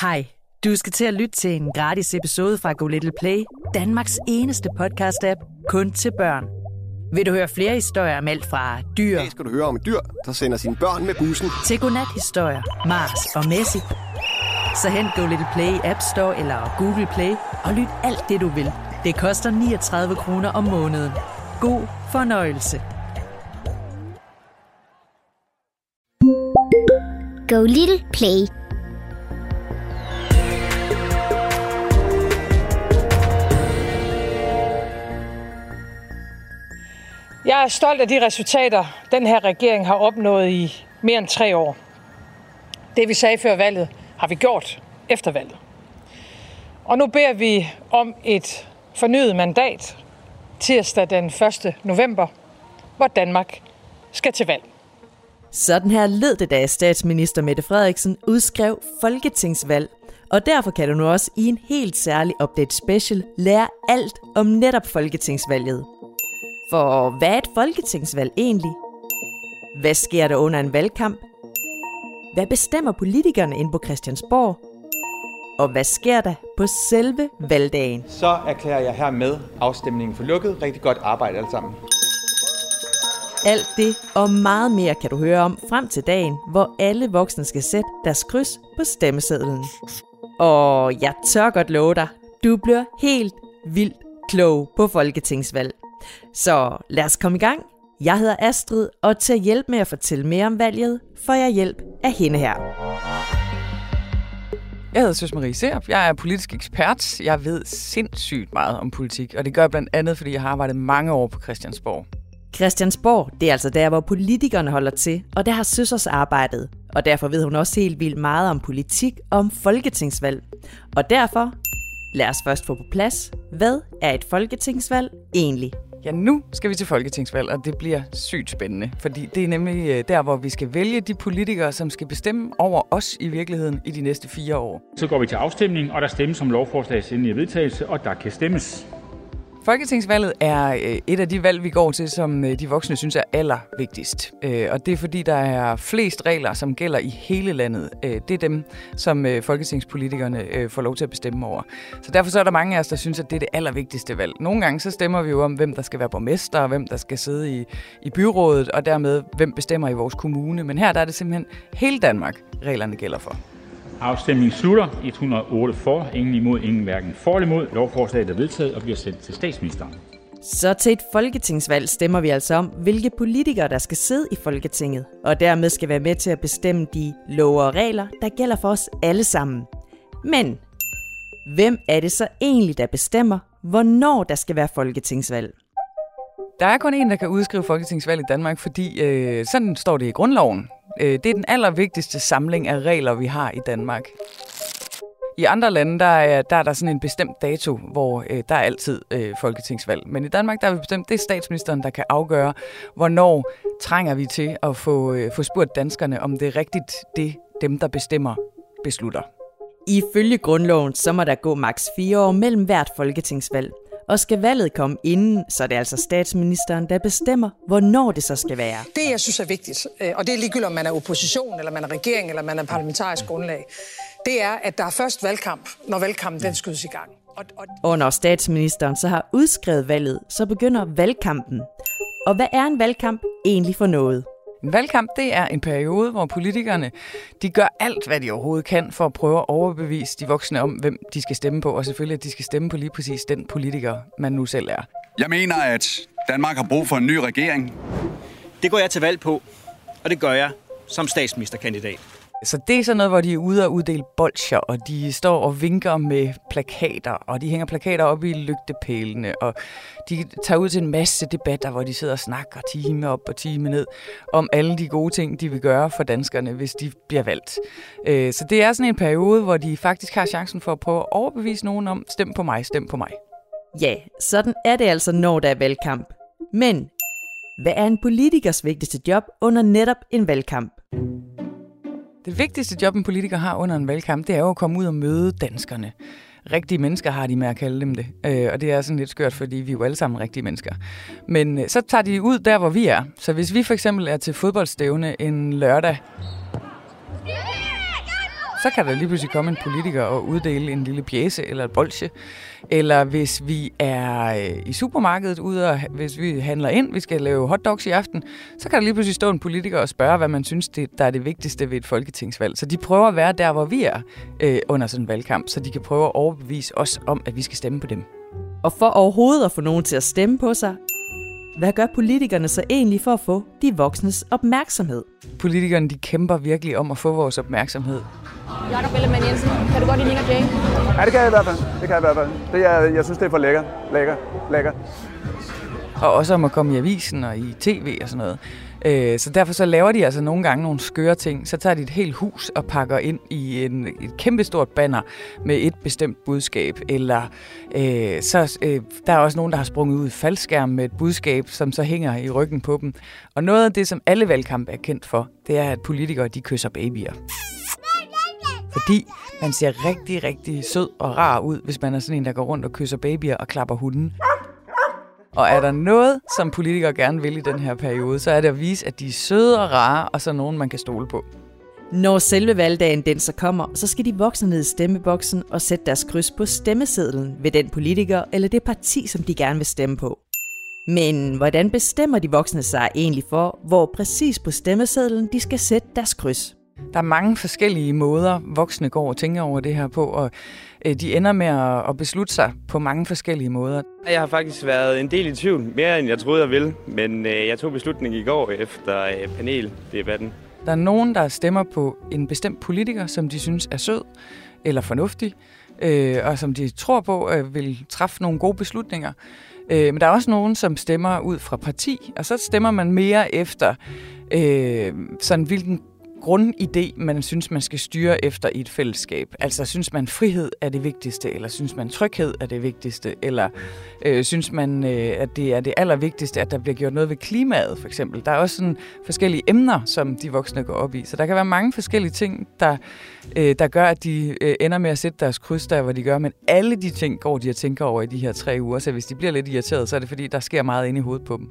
Hej, du skal til at lytte til en gratis episode fra Go Little Play, Danmarks eneste podcast-app kun til børn. Vil du høre flere historier om alt fra dyr Det skal du høre om et dyr, der sender sine børn med bussen. til godnat-historier, Mars og Messi, så hent Go Little Play i App Store eller Google Play og lyt alt det, du vil. Det koster 39 kroner om måneden. God fornøjelse. Go Little Play. Jeg er stolt af de resultater, den her regering har opnået i mere end tre år. Det vi sagde før valget, har vi gjort efter valget. Og nu beder vi om et fornyet mandat tirsdag den 1. november, hvor Danmark skal til valg. Sådan her led det, da statsminister Mette Frederiksen udskrev folketingsvalg. Og derfor kan du nu også i en helt særlig update special lære alt om netop folketingsvalget. For hvad er et folketingsvalg egentlig? Hvad sker der under en valgkamp? Hvad bestemmer politikerne ind på Christiansborg? Og hvad sker der på selve valgdagen? Så erklærer jeg her med afstemningen for lukket. Rigtig godt arbejde alle sammen. Alt det og meget mere kan du høre om frem til dagen, hvor alle voksne skal sætte deres kryds på stemmesedlen. Og jeg tør godt love dig, du bliver helt vildt klog på folketingsvalg. Så lad os komme i gang. Jeg hedder Astrid, og til at hjælpe med at fortælle mere om valget, får jeg hjælp af hende her. Jeg hedder Søs Marie Serp. Jeg er politisk ekspert. Jeg ved sindssygt meget om politik, og det gør jeg blandt andet, fordi jeg har arbejdet mange år på Christiansborg. Christiansborg, det er altså der, hvor politikerne holder til, og der har Søsers arbejdet. Og derfor ved hun også helt vildt meget om politik og om folketingsvalg. Og derfor, lad os først få på plads, hvad er et folketingsvalg egentlig? Ja, nu skal vi til folketingsvalg, og det bliver sygt spændende, fordi det er nemlig øh, der, hvor vi skal vælge de politikere, som skal bestemme over os i virkeligheden i de næste fire år. Så går vi til afstemning, og der stemmes om lovforslagets endelige vedtagelse, og der kan stemmes. Folketingsvalget er øh, et af de valg, vi går til, som øh, de voksne synes er allervigtigst. Øh, og det er fordi, der er flest regler, som gælder i hele landet. Det er dem, som folketingspolitikerne får lov til at bestemme over. Så derfor så er der mange af os, der synes, at det er det allervigtigste valg. Nogle gange så stemmer vi jo om, hvem der skal være borgmester, og hvem der skal sidde i, i byrådet, og dermed hvem bestemmer i vores kommune. Men her der er det simpelthen hele Danmark, reglerne gælder for. Afstemningen slutter. 108 for, ingen imod, ingen hverken for eller imod. Lovforslaget er vedtaget og bliver sendt til statsministeren. Så til et folketingsvalg stemmer vi altså om, hvilke politikere, der skal sidde i Folketinget, og dermed skal være med til at bestemme de love og regler, der gælder for os alle sammen. Men hvem er det så egentlig, der bestemmer, hvornår der skal være folketingsvalg? Der er kun en, der kan udskrive folketingsvalg i Danmark, fordi øh, sådan står det i grundloven. Øh, det er den allervigtigste samling af regler, vi har i Danmark. I andre lande, der er, der er der sådan en bestemt dato, hvor øh, der er altid øh, folketingsvalg. Men i Danmark, der er vi bestemt, det er statsministeren, der kan afgøre, hvornår trænger vi til at få, øh, få spurgt danskerne, om det er rigtigt, det dem, der bestemmer, beslutter. Ifølge grundloven, så må der gå maks 4 år mellem hvert folketingsvalg. Og skal valget komme inden, så er det altså statsministeren, der bestemmer, hvornår det så skal være. Det, jeg synes er vigtigt, øh, og det er ligegyldigt, om man er opposition, eller man er regering, eller man er parlamentarisk grundlag, det er, at der er først valgkamp, når valgkampen den skydes i gang. Og, og Og når statsministeren så har udskrevet valget, så begynder valgkampen. Og hvad er en valgkamp egentlig for noget? En valgkamp, det er en periode, hvor politikerne de gør alt, hvad de overhovedet kan, for at prøve at overbevise de voksne om, hvem de skal stemme på, og selvfølgelig, at de skal stemme på lige præcis den politiker, man nu selv er. Jeg mener, at Danmark har brug for en ny regering. Det går jeg til valg på, og det gør jeg som statsministerkandidat. Så det er sådan noget, hvor de er ude og uddele bolcher, og de står og vinker med plakater, og de hænger plakater op i lygtepælene, og de tager ud til en masse debatter, hvor de sidder og snakker time op og time ned om alle de gode ting, de vil gøre for danskerne, hvis de bliver valgt. Øh, så det er sådan en periode, hvor de faktisk har chancen for at prøve at overbevise nogen om, stem på mig, stem på mig. Ja, sådan er det altså, når der er valgkamp. Men hvad er en politikers vigtigste job under netop en valgkamp? Det vigtigste job, en politiker har under en valgkamp, det er jo at komme ud og møde danskerne. Rigtige mennesker har de med at kalde dem det. Øh, og det er sådan lidt skørt, fordi vi er jo alle sammen rigtige mennesker. Men øh, så tager de ud der, hvor vi er. Så hvis vi for eksempel er til fodboldstævne en lørdag, så kan der lige pludselig komme en politiker og uddele en lille pjæse eller et bolsje. Eller hvis vi er øh, i supermarkedet ude og hvis vi handler ind, vi skal lave hotdogs i aften, så kan der lige pludselig stå en politiker og spørge, hvad man synes, det, der er det vigtigste ved et folketingsvalg. Så de prøver at være der, hvor vi er øh, under sådan en valgkamp, så de kan prøve at overbevise os om, at vi skal stemme på dem. Og for overhovedet at få nogen til at stemme på sig, hvad gør politikerne så egentlig for at få de voksnes opmærksomhed? Politikerne de kæmper virkelig om at få vores opmærksomhed. Jakob Ellemann Jensen, kan du godt lide Nick og Jay? Ja, det kan jeg i hvert fald. Det kan jeg i hvert fald. Det er, jeg synes, det er for lækker. Lækker. Lækker. Og også om at komme i avisen og i tv og sådan noget. Øh, så derfor så laver de altså nogle gange nogle skøre ting. Så tager de et helt hus og pakker ind i en, et kæmpestort banner med et bestemt budskab. Eller øh, så øh, der er også nogen, der har sprunget ud i faldskærm med et budskab, som så hænger i ryggen på dem. Og noget af det, som alle valgkampe er kendt for, det er, at politikere de kysser babyer. Fordi man ser rigtig, rigtig sød og rar ud, hvis man er sådan en, der går rundt og kysser babyer og klapper hunden. Og er der noget, som politikere gerne vil i den her periode, så er det at vise, at de er søde og rare, og så nogen, man kan stole på. Når selve valgdagen den så kommer, så skal de voksne ned i stemmeboksen og sætte deres kryds på stemmesedlen ved den politiker eller det parti, som de gerne vil stemme på. Men hvordan bestemmer de voksne sig egentlig for, hvor præcis på stemmesedlen de skal sætte deres kryds? Der er mange forskellige måder, voksne går og tænker over det her på, og de ender med at beslutte sig på mange forskellige måder. Jeg har faktisk været en del i tvivl, mere end jeg troede, jeg ville, men øh, jeg tog beslutningen i går efter øh, paneldebatten. Der er nogen, der stemmer på en bestemt politiker, som de synes er sød eller fornuftig, og som de tror på vil træffe nogle gode beslutninger. Men der er også nogen, som stemmer ud fra parti, og så stemmer man mere efter, øh, sådan hvilken grundidé, man synes, man skal styre efter i et fællesskab. Altså, synes man frihed er det vigtigste, eller synes man tryghed er det vigtigste, eller øh, synes man, øh, at det er det allervigtigste, at der bliver gjort noget ved klimaet, for eksempel. Der er også sådan forskellige emner, som de voksne går op i. Så der kan være mange forskellige ting, der, øh, der gør, at de øh, ender med at sætte deres kryds der, hvor de gør. Men alle de ting går de og tænker over i de her tre uger, så hvis de bliver lidt irriteret, så er det fordi, der sker meget inde i hovedet på dem.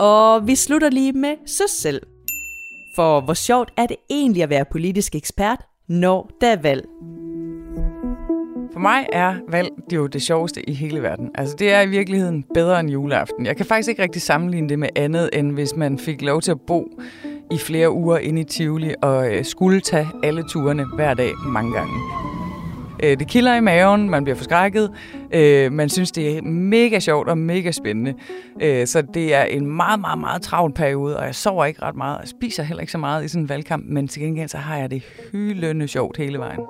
Og vi slutter lige med sig selv. For hvor sjovt er det egentlig at være politisk ekspert, når der er valg? For mig er valg det jo det sjoveste i hele verden. Altså det er i virkeligheden bedre end juleaften. Jeg kan faktisk ikke rigtig sammenligne det med andet, end hvis man fik lov til at bo i flere uger inde i Tivoli og øh, skulle tage alle turene hver dag mange gange. Øh, det kilder i maven, man bliver forskrækket, øh, man synes, det er mega sjovt og mega spændende. Øh, så det er en meget, meget, meget travl periode, og jeg sover ikke ret meget, jeg spiser heller ikke så meget i sådan en valgkamp, men til gengæld så har jeg det hyldende sjovt hele vejen.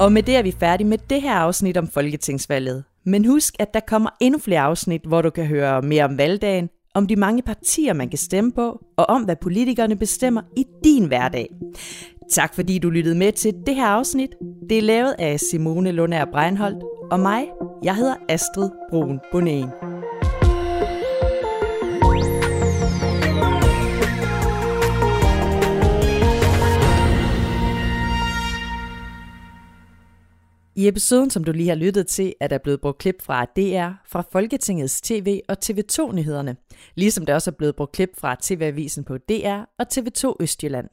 Og med det er vi færdige med det her afsnit om Folketingsvalget. Men husk, at der kommer endnu flere afsnit, hvor du kan høre mere om valgdagen, om de mange partier, man kan stemme på, og om hvad politikerne bestemmer i din hverdag. Tak fordi du lyttede med til det her afsnit. Det er lavet af Simone Lundær Breinholt og mig. Jeg hedder Astrid Brun Bonén. I episoden, som du lige har lyttet til, er der blevet brugt klip fra DR, fra Folketingets TV og TV2-nyhederne, ligesom der også er blevet brugt klip fra TV-avisen på DR og TV2 Østjylland.